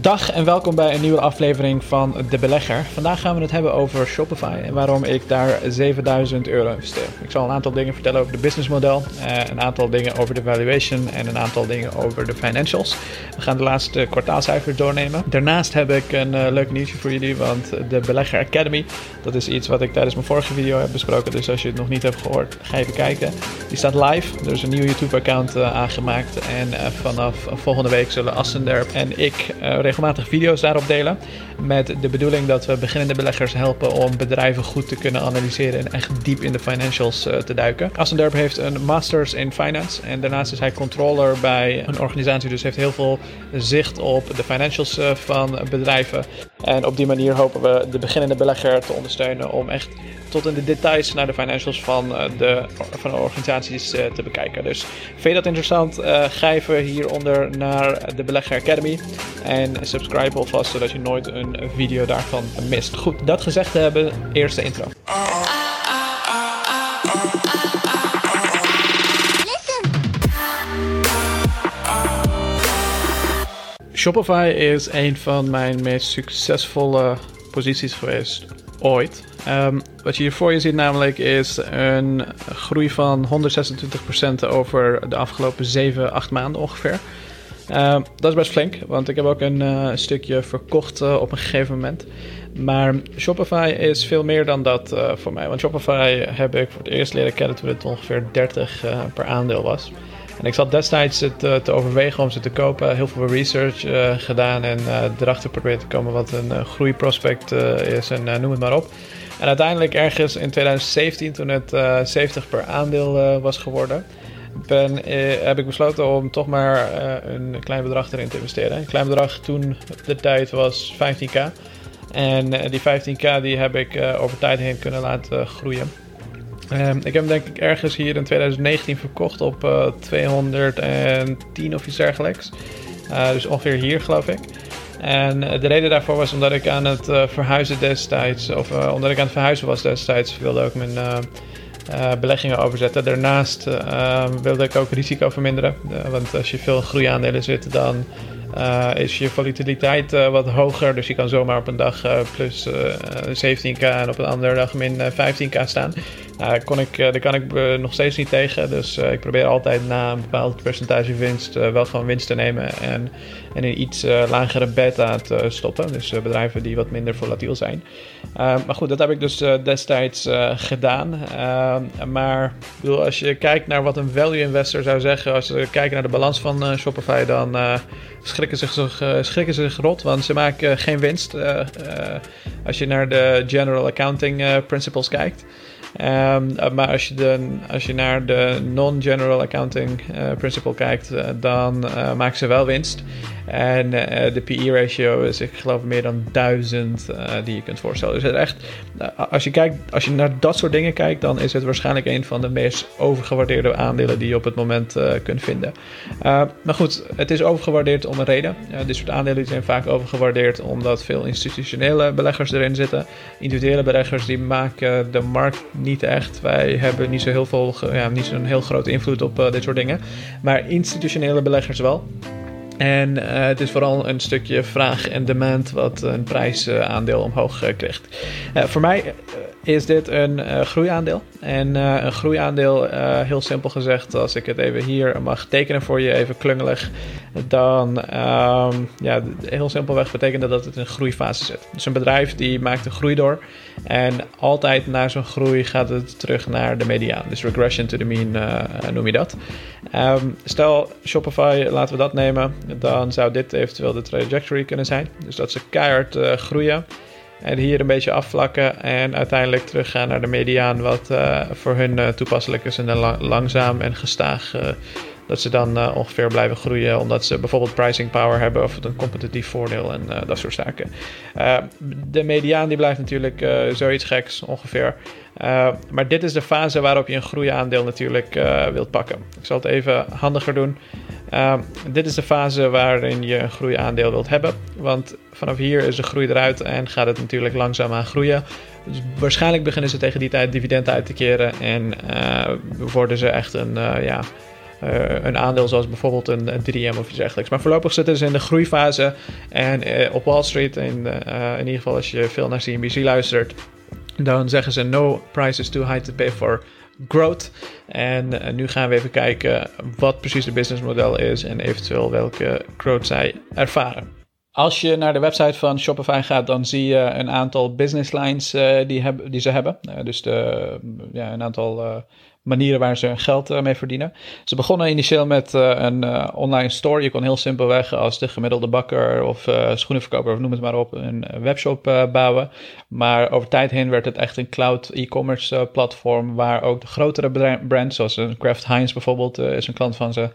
Dag en welkom bij een nieuwe aflevering van De Belegger. Vandaag gaan we het hebben over Shopify en waarom ik daar 7000 euro investeer. Ik zal een aantal dingen vertellen over het businessmodel, eh, een aantal dingen over de valuation en een aantal dingen over de financials. We gaan de laatste kwartaalcijfers doornemen. Daarnaast heb ik een uh, leuk nieuwtje voor jullie, want de Belegger Academy, dat is iets wat ik tijdens mijn vorige video heb besproken. Dus als je het nog niet hebt gehoord, ga even kijken. Die staat live, er is een nieuw YouTube-account uh, aangemaakt en vanaf volgende week zullen Assenderp en ik regelmatig video's daarop delen. Met de bedoeling dat we beginnende beleggers helpen om bedrijven goed te kunnen analyseren en echt diep in de financials uh, te duiken. Assenderp heeft een Masters in Finance en daarnaast is hij controller bij een organisatie, dus heeft heel veel zicht op de financials uh, van bedrijven. En op die manier hopen we de beginnende belegger te ondersteunen om echt tot in de details naar de financials van uh, de, van de organisaties te bekijken. Dus vind je dat interessant? even hieronder naar de Belegger Academy en subscribe alvast zodat je nooit een video daarvan mist. Goed, dat gezegd hebben, eerste intro. Shopify is een van mijn meest succesvolle posities geweest ooit. Um, wat je hier voor je ziet namelijk is een groei van 126% over de afgelopen 7, 8 maanden ongeveer. Uh, dat is best flink, want ik heb ook een uh, stukje verkocht uh, op een gegeven moment. Maar Shopify is veel meer dan dat uh, voor mij. Want Shopify heb ik voor het eerst leren kennen toen het ongeveer 30 per aandeel was. En ik zat destijds het te overwegen om ze te kopen. Heel veel research gedaan en erachter proberen te komen wat een groeiprospect is en noem het maar op. En uiteindelijk ergens in 2017, toen het 70 per aandeel was geworden ben, eh, heb ik besloten om toch maar eh, een klein bedrag erin te investeren. Een klein bedrag toen de tijd was 15k. En uh, die 15k die heb ik over tijd heen kunnen laten groeien. Ehm, ik heb hem denk ik ergens hier in 2019 verkocht op 210 of iets dergelijks. dus ongeveer hier geloof ik. En de reden daarvoor was omdat ik aan het verhuizen destijds, of omdat ik aan het verhuizen was destijds, wilde ook mijn uh, beleggingen overzetten. Daarnaast uh, wilde ik ook risico verminderen. Uh, want als je veel groeiaandelen zit, dan is je volatiliteit wat hoger. Dus je kan zomaar op een dag plus 17k en op een andere dag min 15k staan. Daar, kon ik, daar kan ik nog steeds niet tegen. Dus ik probeer altijd na een bepaald percentage winst wel gewoon winst te nemen. En, en in iets lagere beta te stoppen. Dus bedrijven die wat minder volatiel zijn. maar goed, dat heb ik dus destijds gedaan. Ehm, maar als je kijkt naar wat een value investor zou zeggen, als ze kijken naar de balans van Shopify, dan schrikken, zich, schrikken ze zich rot, want ze maken geen winst als je naar de general accounting principles kijkt. Um, maar als je, als je naar de non-general accounting uh, principle kijkt, uh, dan uh, maken ze wel winst. En de PE-ratio is, ik geloof, meer dan duizend die je kunt voorstellen. Dus het echt, als, je kijkt, als je naar dat soort dingen kijkt, dan is het waarschijnlijk een van de meest overgewaardeerde aandelen die je op het moment kunt vinden. maar goed, het is overgewaardeerd om een reden. dit soort aandelen zijn vaak overgewaardeerd omdat veel institutionele beleggers erin zitten. Individuele beleggers die maken de markt niet echt. Wij hebben niet zo heel veel, ja, niet zo'n heel grote invloed op uh, dit soort dingen. Maar institutionele beleggers wel. En uh, het is vooral een stukje vraag en demand wat een prijsaandeel omhoog uh, krijgt. voor mij is dit een uh, groeiaandeel. En uh, een groeiaandeel, uh, heel simpel gezegd, als ik het even hier mag tekenen voor je, even klungelig, dan um, ja, heel simpelweg betekent dat dat het in een groeifase zit. Dus een bedrijf die maakt een groei door en altijd na zo'n groei gaat het terug naar de mediaan. Dus regression to the mean noem je dat. Um, stel Shopify, laten we dat nemen, dan zou dit eventueel de trajectory kunnen zijn. Dus dat ze keihard groeien. En hier een beetje afvlakken en uiteindelijk teruggaan naar de mediaan, wat uh, voor hun uh, toepasselijk is en dan langzaam en gestaag. Dat ze dan ongeveer blijven groeien, omdat ze bijvoorbeeld pricing power hebben of een competitief voordeel en dat soort zaken. de mediaan die blijft natuurlijk zoiets geks ongeveer. maar dit is de fase waarop je een groeiaandeel natuurlijk wilt pakken. Ik zal het even handiger doen. Dit is de fase waarin je een groeiaandeel wilt hebben. Want vanaf hier is de groei eruit en gaat het natuurlijk langzaamaan groeien. Dus waarschijnlijk beginnen ze tegen die tijd dividend uit te keren en worden ze echt een, ja, een aandeel zoals bijvoorbeeld een, 3M of iets dergelijks. Maar voorlopig zitten ze in de groeifase. En op Wall Street, in, in ieder geval als je veel naar CNBC luistert, dan zeggen ze no price is too high to pay for growth. En nu gaan we even kijken wat precies de businessmodel is en eventueel welke growth zij ervaren. Als je naar de website van Shopify gaat, dan zie je een aantal business lines die, die ze hebben. Dus de, ja, een aantal manieren waar ze hun geld mee verdienen. Ze begonnen initieel met een online store. Je kon heel simpelweg als de gemiddelde bakker of schoenenverkoper of noem het maar op een webshop bouwen. Maar over tijd heen werd het echt een cloud e-commerce platform waar ook de grotere brands zoals een Kraft Heinz bijvoorbeeld is een klant van ze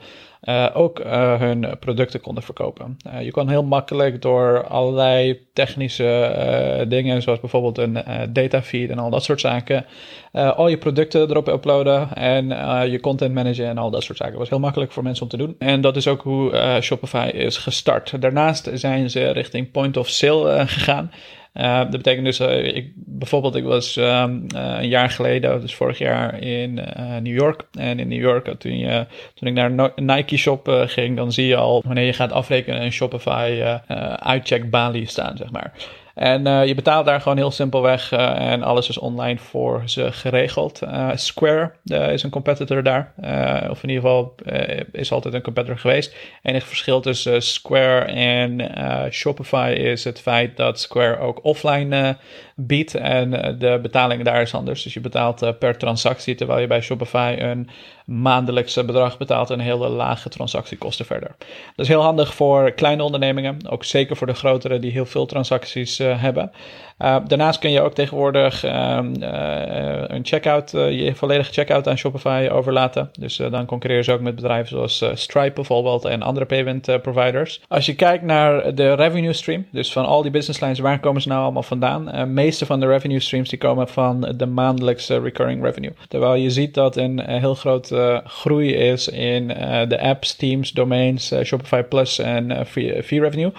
uh, ook uh, hun producten konden verkopen. Uh, je kon heel makkelijk door allerlei technische dingen, zoals bijvoorbeeld een datafeed en al dat soort zaken, al je producten erop uploaden en je content managen en al dat soort zaken. Het was heel makkelijk voor mensen om te doen. En dat is ook hoe Shopify is gestart. Daarnaast zijn ze richting point of sale gegaan. Uh, dat betekent dus, uh, ik, bijvoorbeeld, ik was um, uh, een jaar geleden, dus vorig jaar in New York. En in New York, toen, je, toen ik naar Nike shop ging, dan zie je al wanneer je gaat afrekenen een Shopify uitcheck balie staan, zeg maar. En uh, je betaalt daar gewoon heel simpelweg uh, en alles is online voor ze geregeld. Uh, Square is een competitor daar, of in ieder geval is altijd een competitor geweest. Enig verschil tussen Square en Shopify is het feit dat Square ook offline biedt en de betaling daar is anders. Dus je betaalt per transactie, terwijl je bij Shopify een maandelijkse bedrag betaalt en hele lage transactiekosten verder. Dat is heel handig voor kleine ondernemingen, ook zeker voor de grotere die heel veel transacties uh, hebben. Uh, daarnaast kun je ook tegenwoordig uh, een checkout, je volledige checkout aan Shopify overlaten. Dus dan concurreren ze ook met bedrijven zoals Stripe bijvoorbeeld en andere payment providers. Als je kijkt naar de revenue stream, dus van al die business lines, waar komen ze nou allemaal vandaan? De meeste van de revenue streams die komen van de maandelijkse recurring revenue. Terwijl je ziet dat een heel groot groei is in de apps, teams, domains, Shopify Plus en fee, revenue.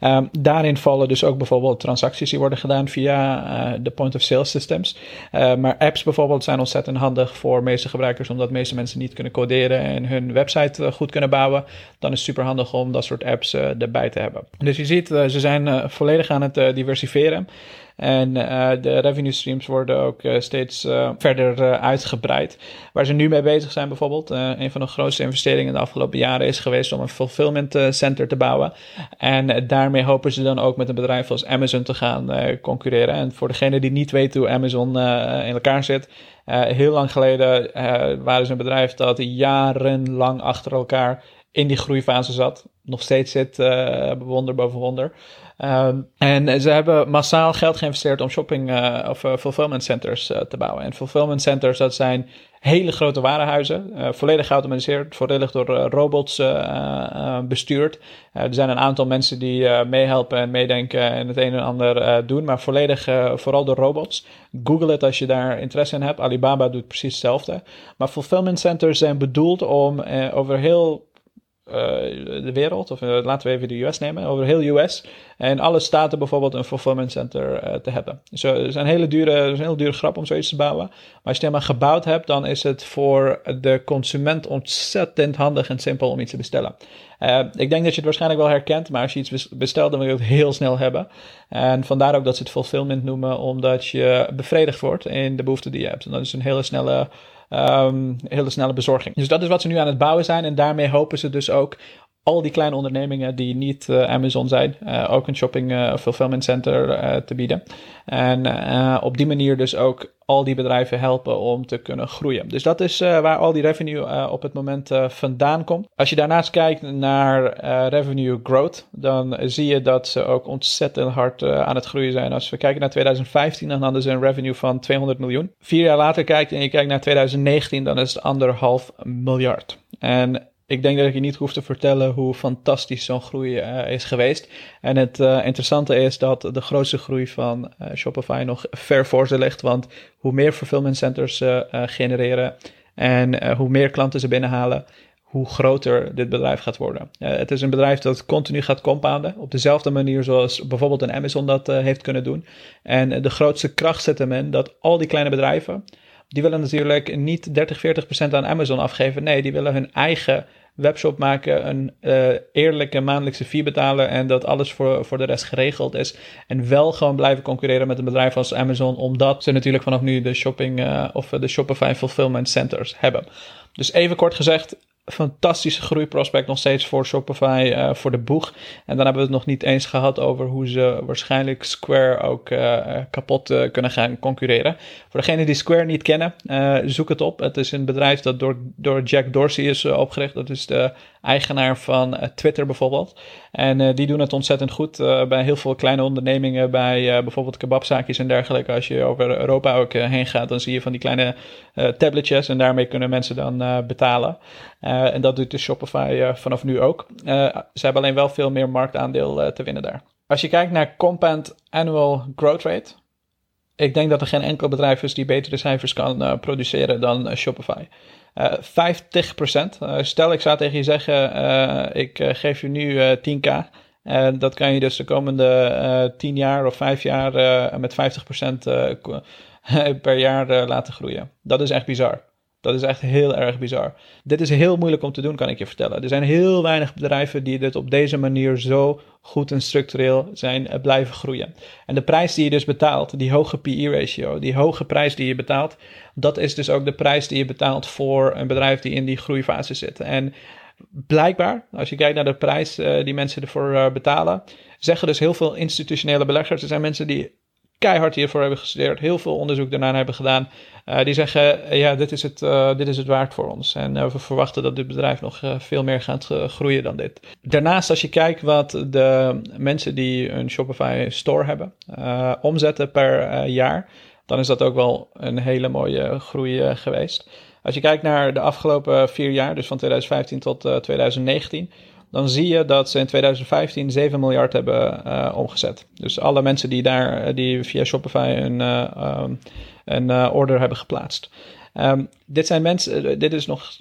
Um, daarin vallen dus ook bijvoorbeeld transacties die worden gedaan via uh, de point of sale systems. Uh, maar apps bijvoorbeeld zijn ontzettend handig voor meeste gebruikers, omdat meeste mensen niet kunnen coderen en hun website uh, goed kunnen bouwen. Dan is het super handig om dat soort apps erbij te hebben. Dus je ziet, ze zijn volledig aan het diversifieren. En uh, de revenue streams worden ook uh, steeds uh, verder uitgebreid. Waar ze nu mee bezig zijn bijvoorbeeld, een van de grootste investeringen de afgelopen jaren is geweest om een fulfillment center te bouwen. En daarmee hopen ze dan ook met een bedrijf als Amazon te gaan concurreren. En voor degene die niet weet hoe Amazon in elkaar zit, heel lang geleden waren ze een bedrijf dat jarenlang achter elkaar in die groeifase zat. Nog steeds zit wonder boven wonder. Um, en ze hebben massaal geld geïnvesteerd om shopping uh, of uh, fulfillment centers uh, te bouwen. En fulfillment centers, dat zijn hele grote warenhuizen, volledig geautomatiseerd, volledig door robots bestuurd. er zijn een aantal mensen die meehelpen en meedenken en het een en ander doen, maar volledig vooral door robots. Google het als je daar interesse in hebt. Alibaba doet precies hetzelfde. Maar fulfillment centers zijn bedoeld om over heel uh, de wereld, of uh, laten we even de US nemen, over heel US. En alle staten bijvoorbeeld een fulfillment center uh, te hebben. Dus het is een hele dure, een hele dure grap om zoiets te bouwen. Maar als je het helemaal gebouwd hebt, dan is het voor de consument ontzettend handig en simpel om iets te bestellen. ik denk dat je het waarschijnlijk wel herkent, maar als je iets bestelt, dan wil je het heel snel hebben. En vandaar ook dat ze het fulfillment noemen, omdat je bevredigd wordt in de behoeften die je hebt. En dat is een hele snelle um, hele snelle bezorging. Dus dat is wat ze nu aan het bouwen zijn. En daarmee hopen ze dus ook al die kleine ondernemingen die niet uh, Amazon zijn, uh, ook een shopping uh, fulfillment center te bieden. En op die manier dus ook al die bedrijven helpen om te kunnen groeien. Dus dat is waar al die revenue op het moment vandaan komt. Als je daarnaast kijkt naar revenue growth, dan zie je dat ze ook ontzettend hard aan het groeien zijn. Als we kijken naar 2015, dan hadden ze een revenue van 200 miljoen. Vier jaar later kijkt en je kijkt naar 2019, dan is het anderhalf miljard. En ik denk dat ik je niet hoef te vertellen hoe fantastisch zo'n groei uh, is geweest. En het uh, interessante is dat de grootste groei van uh, Shopify nog ver voor ze ligt. Want hoe meer fulfillment centers ze genereren en hoe meer klanten ze binnenhalen, hoe groter dit bedrijf gaat worden. het is een bedrijf dat continu gaat compounden. Op dezelfde manier zoals bijvoorbeeld een Amazon dat heeft kunnen doen. En de grootste kracht zit hem in dat al die kleine bedrijven die willen natuurlijk niet 30, 40% aan Amazon afgeven. Nee, die willen hun eigen webshop maken, een uh, eerlijke maandelijkse fee betalen en dat alles voor, voor de rest geregeld is. En wel gewoon blijven concurreren met een bedrijf als Amazon, omdat ze natuurlijk vanaf nu de shopping uh, of de Shopify fulfillment centers hebben. Dus even kort gezegd, fantastische groeiprospect nog steeds voor Shopify uh, voor de boeg. En dan hebben we het nog niet eens gehad over hoe ze waarschijnlijk Square ook uh, kapot uh, kunnen gaan concurreren. Voor degenen die Square niet kennen, zoek het op. Het is een bedrijf dat door, door Jack Dorsey is opgericht. Dat is de eigenaar van Twitter bijvoorbeeld. En die doen het ontzettend goed bij heel veel kleine ondernemingen, bij bijvoorbeeld kebabzaakjes en dergelijke. Als je over Europa ook heen gaat, dan zie je van die kleine tabletjes en daarmee kunnen mensen dan betalen. Uh, en dat doet de Shopify uh, vanaf nu ook. Uh, ze hebben alleen wel veel meer marktaandeel te winnen daar. Als je kijkt naar compound annual growth rate. Ik denk dat er geen enkel bedrijf is die betere cijfers kan produceren dan Shopify. 50%. stel ik zou tegen je zeggen, ik geef je nu 10k. En dat kan je dus de komende 10 jaar of 5 jaar met 50% per jaar laten groeien. Dat is echt bizar. Dat is echt heel erg bizar. Dit is heel moeilijk om te doen, kan ik je vertellen. Er zijn heel weinig bedrijven die dit op deze manier zo goed en structureel zijn uh, blijven groeien. En de prijs die je dus betaalt, die hoge PE-ratio, die hoge prijs die je betaalt, dat is dus ook de prijs die je betaalt voor een bedrijf die in die groeifase zit. En blijkbaar, als je kijkt naar de prijs uh, die mensen ervoor uh, betalen, zeggen dus heel veel institutionele beleggers, er zijn mensen die keihard hiervoor hebben gestudeerd, heel veel onderzoek daarna hebben gedaan. Uh, die zeggen, ja, dit is, het, uh, dit is het waard voor ons. En we verwachten dat dit bedrijf nog veel meer gaat groeien dan dit. Daarnaast, als je kijkt wat de mensen die een Shopify store hebben, omzetten per jaar, dan is dat ook wel een hele mooie groei geweest. Als je kijkt naar de afgelopen vier jaar, dus van 2015 tot 2019, dan zie je dat ze in 2015 7 miljard hebben uh, omgezet. Dus alle mensen die daar eh, die via Shopify een, uh, een uh, order hebben geplaatst. Um, dit zijn mensen, dit is nog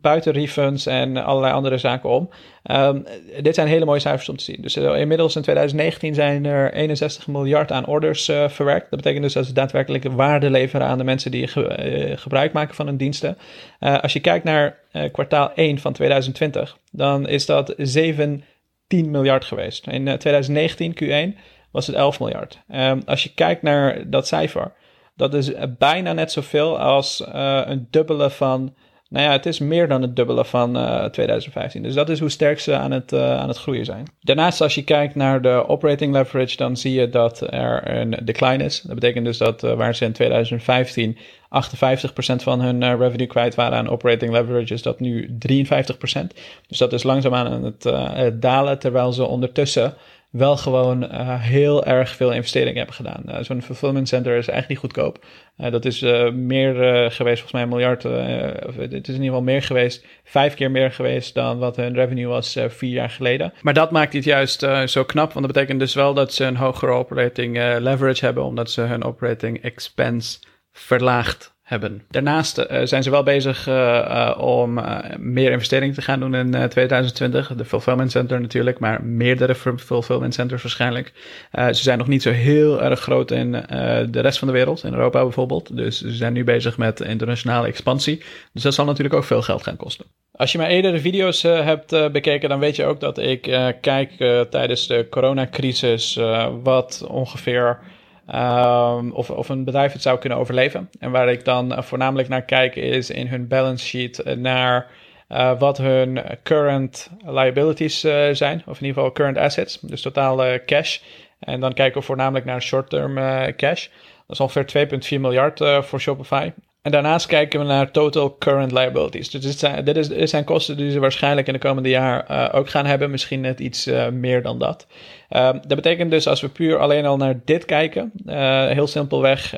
buiten refunds en allerlei andere zaken om. Um, dit zijn hele mooie cijfers om te zien. Dus inmiddels in 2019 zijn er 61 miljard aan orders uh, verwerkt. Dat betekent dus dat ze daadwerkelijk waarde leveren aan de mensen die ge gebruik maken van hun diensten. Als je kijkt naar kwartaal 1 van 2020, dan is dat 17 miljard geweest. In 2019 Q1 was het 11 miljard. Um, als je kijkt naar dat cijfer dat is bijna net zoveel als uh, een dubbele van. Nou ja, het is meer dan het dubbele van uh, eh, 2015. Dus dat is hoe sterk ze aan het, uh, aan het groeien zijn. Daarnaast, als je kijkt naar de operating leverage, dan zie je dat er een decline is. Dat betekent dus dat waar ze in 2015 58% van hun revenue kwijt waren aan operating leverage, is dat nu 53%. Dus dat is langzaamaan aan het dalen, terwijl ze ondertussen wel gewoon uh, heel erg veel investeringen hebben gedaan. Uh, Zo'n fulfillment center is echt niet goedkoop. Uh, dat is meer geweest, volgens mij een miljard. het is in ieder geval meer geweest, vijf keer meer geweest dan wat hun revenue was vier jaar geleden. Maar dat maakt het juist zo knap, want dat betekent dus wel dat ze een hogere operating leverage hebben, omdat ze hun operating expense verlaagd hebben. Daarnaast uh, zijn ze wel bezig uh, uh, om meer investeringen te gaan doen in 2020. De fulfillment center natuurlijk, maar meerdere fulfillment centers waarschijnlijk. ze zijn nog niet zo heel erg groot in de rest van de wereld, in Europa bijvoorbeeld. Dus ze zijn nu bezig met internationale expansie. Dus dat zal natuurlijk ook veel geld gaan kosten. Als je mijn eerdere video's hebt bekeken, dan weet je ook dat ik kijk tijdens de coronacrisis wat ongeveer Um, of, of een bedrijf het zou kunnen overleven. En waar ik dan uh, voornamelijk naar kijk is in hun balance sheet uh, naar uh, wat hun current liabilities zijn. Of in ieder geval current assets, dus totale cash. En dan kijken we voornamelijk naar short-term cash. Dat is ongeveer 2,4 miljard voor Shopify. En daarnaast kijken we naar total current liabilities. Dus dit zijn, dit, zijn kosten die ze waarschijnlijk in de komende jaar uh, ook gaan hebben. Misschien net iets uh, meer dan dat. Uh, dat betekent dus als we puur alleen al naar dit kijken, uh, heel simpelweg,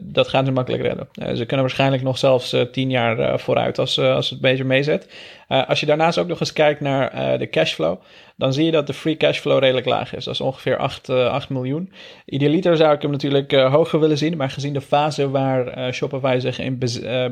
dat gaan ze makkelijk redden. ze kunnen waarschijnlijk nog zelfs tien jaar vooruit als, als het beter meezet. Uh, als je daarnaast ook nog eens kijkt naar de cashflow, dan zie je dat de free cashflow redelijk laag is. Dat is ongeveer 8, 8 miljoen. Idealiter zou ik hem natuurlijk hoger willen zien, maar gezien de fase waar Shopify zich in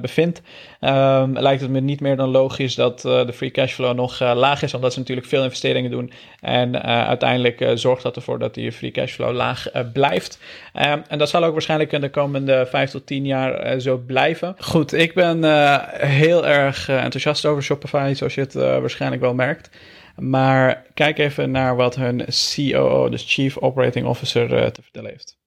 bevindt, um, lijkt het me niet meer dan logisch dat de free cashflow nog laag is, omdat ze natuurlijk veel investeringen doen. En uiteindelijk zorgt dat ervoor dat die free cashflow laag blijft. Um, en dat zal ook waarschijnlijk in de komende 5 tot 10 jaar zo blijven. Goed, ik ben heel erg enthousiast over Shopify, zoals je het waarschijnlijk wel merkt. Maar kijk even naar wat hun COO, dus Chief Operating Officer, uh, te vertellen heeft.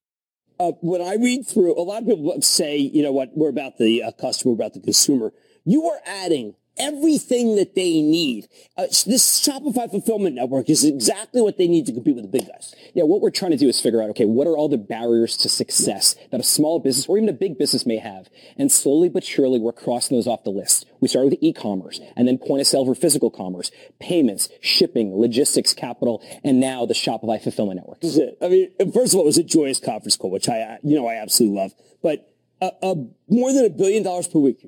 Uh, when I read through, a lot of people say, you know what, we're about the uh, customer, we're about the consumer. You are adding everything that they need. Uh, this Shopify fulfillment network is exactly what they need to compete with the big guys. Yeah, what we're trying to do is figure out, okay, what are all the barriers to success that a small business or even a big business may have? And slowly but surely, we're crossing those off the list. We start with e-commerce and then point of sale for physical commerce, payments, shipping, logistics, capital, and now the Shopify fulfillment network. Is it. I mean, first of all, it was a joyous conference call, which I, you know, I absolutely love, but uh, more than a billion dollars per week.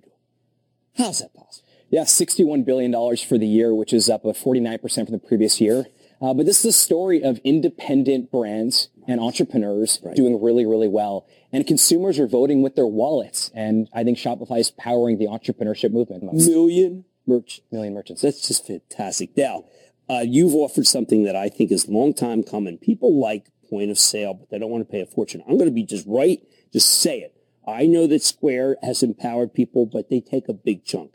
How's that possible? Yeah, $61 billion for the year, which is up 49% from the previous year. Uh, but this is a story of independent brands and entrepreneurs right. doing really, really well. And consumers are voting with their wallets. And I think Shopify is powering the entrepreneurship movement. Million merch, million merchants. That's just fantastic. Now, uh, you've offered something that I think is long time coming. People like point of sale, but they don't want to pay a fortune. I'm going to be just right. Just say it. I know that Square has empowered people, but they take a big chunk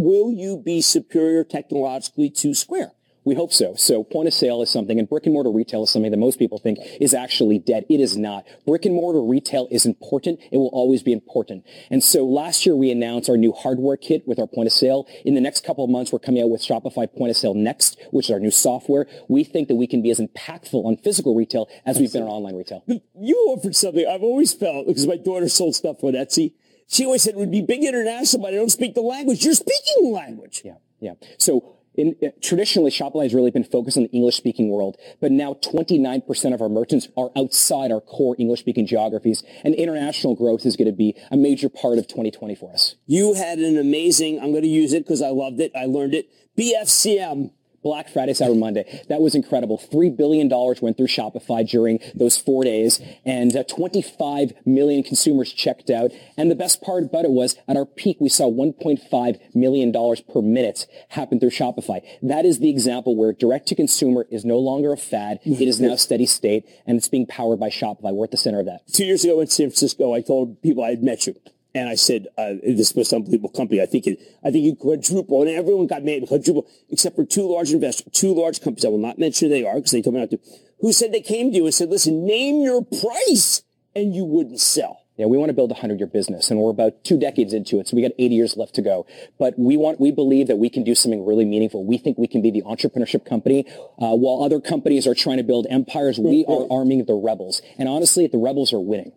will you be superior technologically to Square? We hope so. So point of sale is something, and brick and mortar retail is something that most people think is actually dead. It is not. Brick and mortar retail is important. It will always be important. And so last year we announced our new hardware kit with our point of sale. In the next couple of months, we're coming out with Shopify point of sale next, which is our new software. We think that we can be as impactful on physical retail as we've been on online retail. You offered something I've always felt because my daughter sold stuff on Etsy she always said it would be big international, but I don't speak the language. You're speaking the language. Yeah, yeah. So in, uh, traditionally, Shopify has really been focused on the English-speaking world, but now 29% of our merchants are outside our core English-speaking geographies, and international growth is going to be a major part of 2020 for us. You had an amazing, I'm going to use it because I loved it, I learned it, BFCM Black Friday, Cyber Monday. That was incredible. $3 billion went through Shopify during those four days and uh, 25 million consumers checked out. And the best part about it was at our peak, we saw $1.5 million per minute happen through Shopify. That is the example where direct to consumer is no longer a fad. It is now steady state and it's being powered by Shopify. We're at the center of that. Two years ago in San Francisco, I told people I had met you. And I said, uh, this was an unbelievable company. I think it, I think you quadruple and everyone got made quadruple except for two large investors, two large companies. I will not mention who they are because they told me not to, who said they came to you and said, listen, name your price and you wouldn't sell. Yeah, we want to build a hundred year business and we're about two decades into it. So we got 80 years left to go, but we want, we believe that we can do something really meaningful. We think we can be the entrepreneurship company. Uh, while other companies are trying to build empires, we are arming the rebels. And honestly, the rebels are winning.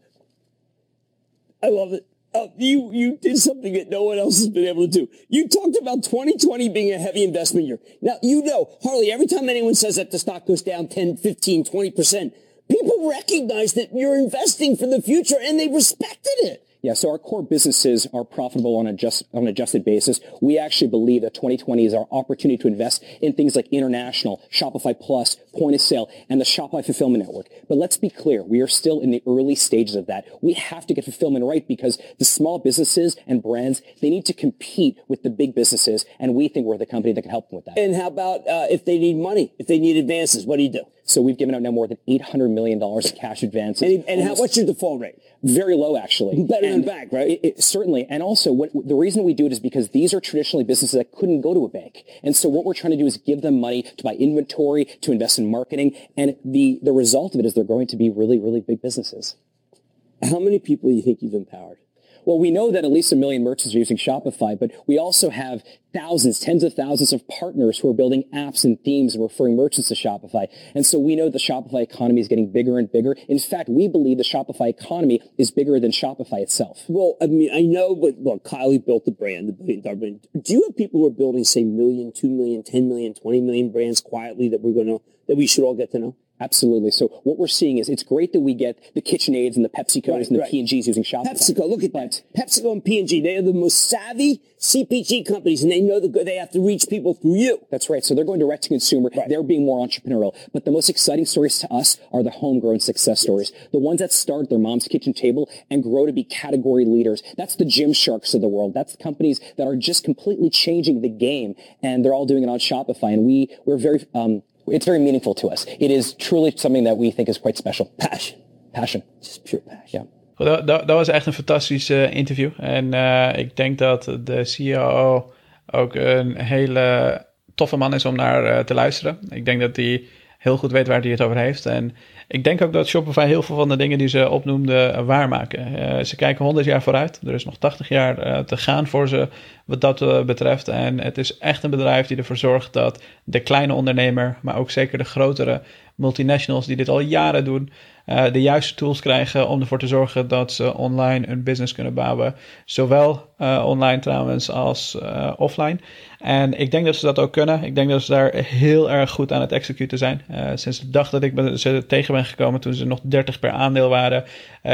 I love it. Uh, you you did something that no one else has been able to do. You talked about 2020 being a heavy investment year. Now, you know, Harley, every time anyone says that the stock goes down 10, 15, 20%, people recognize that you're investing for the future and they respected it. Yeah, so our core businesses are profitable on, a just, on an adjusted basis. We actually believe that 2020 is our opportunity to invest in things like international, Shopify Plus, point of sale, and the Shopify Fulfillment Network. But let's be clear, we are still in the early stages of that. We have to get fulfillment right because the small businesses and brands, they need to compete with the big businesses, and we think we're the company that can help them with that. And how about uh, if they need money, if they need advances, what do you do? So we've given out now more than $800 million in cash advances. And, and how, what's your default rate? Very low, actually. Better and than bank, right? It, it, certainly. And also, what, the reason we do it is because these are traditionally businesses that couldn't go to a bank. And so what we're trying to do is give them money to buy inventory, to invest in marketing. And the, the result of it is they're going to be really, really big businesses. How many people do you think you've empowered? Well, we know that at least a million merchants are using Shopify, but we also have thousands, tens of thousands of partners who are building apps and themes and referring merchants to Shopify. And so we know the Shopify economy is getting bigger and bigger. In fact, we believe the Shopify economy is bigger than Shopify itself. Well, I mean, I know, but look, Kylie built the brand, the billion dollar brand. Do you have people who are building, say, million, two million, ten million, twenty million brands quietly that we're going to, that we should all get to know? Absolutely. So what we're seeing is it's great that we get the KitchenAids and the PepsiCos right, and the right. P&Gs using Shopify. PepsiCo, look at that. PepsiCo and P&G, they are the most savvy CPG companies and they know that they have to reach people through you. That's right. So they're going direct to consumer. Right. They're being more entrepreneurial. But the most exciting stories to us are the homegrown success stories. The ones that start their mom's kitchen table and grow to be category leaders. That's the Gymsharks of the world. That's the companies that are just completely changing the game and they're all doing it on Shopify. And we, we're very, um, it's very meaningful to us. It is truly something that we think is quite special. Passion. Passion. Just pure passion. Ja. Dat, dat, dat was echt een fantastisch uh, interview. En uh, ik denk dat de CEO ook een hele toffe man is om naar uh, te luisteren. Ik denk dat hij heel goed weet waar hij het over heeft. En ik denk ook dat Shopify heel veel van de dingen die ze opnoemde waarmaken. Uh, ze kijken 100 jaar vooruit. Er is nog 80 jaar uh, te gaan voor ze wat dat betreft. En het is echt een bedrijf die ervoor zorgt dat de kleine ondernemer, maar ook zeker de grotere multinationals die dit al jaren doen, uh, de juiste tools krijgen om ervoor te zorgen dat ze online een business kunnen bouwen. Zowel uh, online trouwens als uh, offline. En ik denk dat ze dat ook kunnen. Ik denk dat ze daar heel erg goed aan het executen zijn. sinds de dag dat ik ze tegen ben gekomen, toen ze nog 30 per aandeel waren,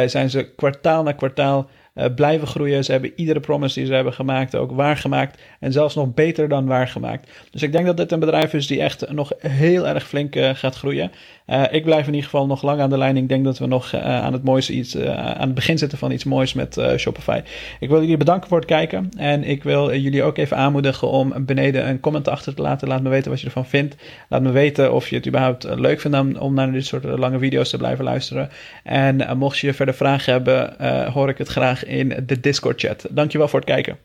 zijn ze kwartaal na kwartaal uh, blijven groeien. Ze hebben iedere promise die ze hebben gemaakt ook waargemaakt. En zelfs nog beter dan waargemaakt. Dus ik denk dat dit een bedrijf is die echt nog heel erg flink uh, gaat groeien. Uh, ik blijf in ieder geval nog lang aan de lijn. Ik denk dat we nog aan het mooiste iets, aan het begin zitten van iets moois met Shopify. Ik wil jullie bedanken voor het kijken. En ik wil jullie ook even aanmoedigen om beneden een comment achter te laten. Laat me weten wat je ervan vindt. Laat me weten of je het überhaupt leuk vindt om, om naar dit soort lange video's te blijven luisteren. En mocht je verder vragen hebben, hoor ik het graag in de Discord chat. Dankjewel voor het kijken.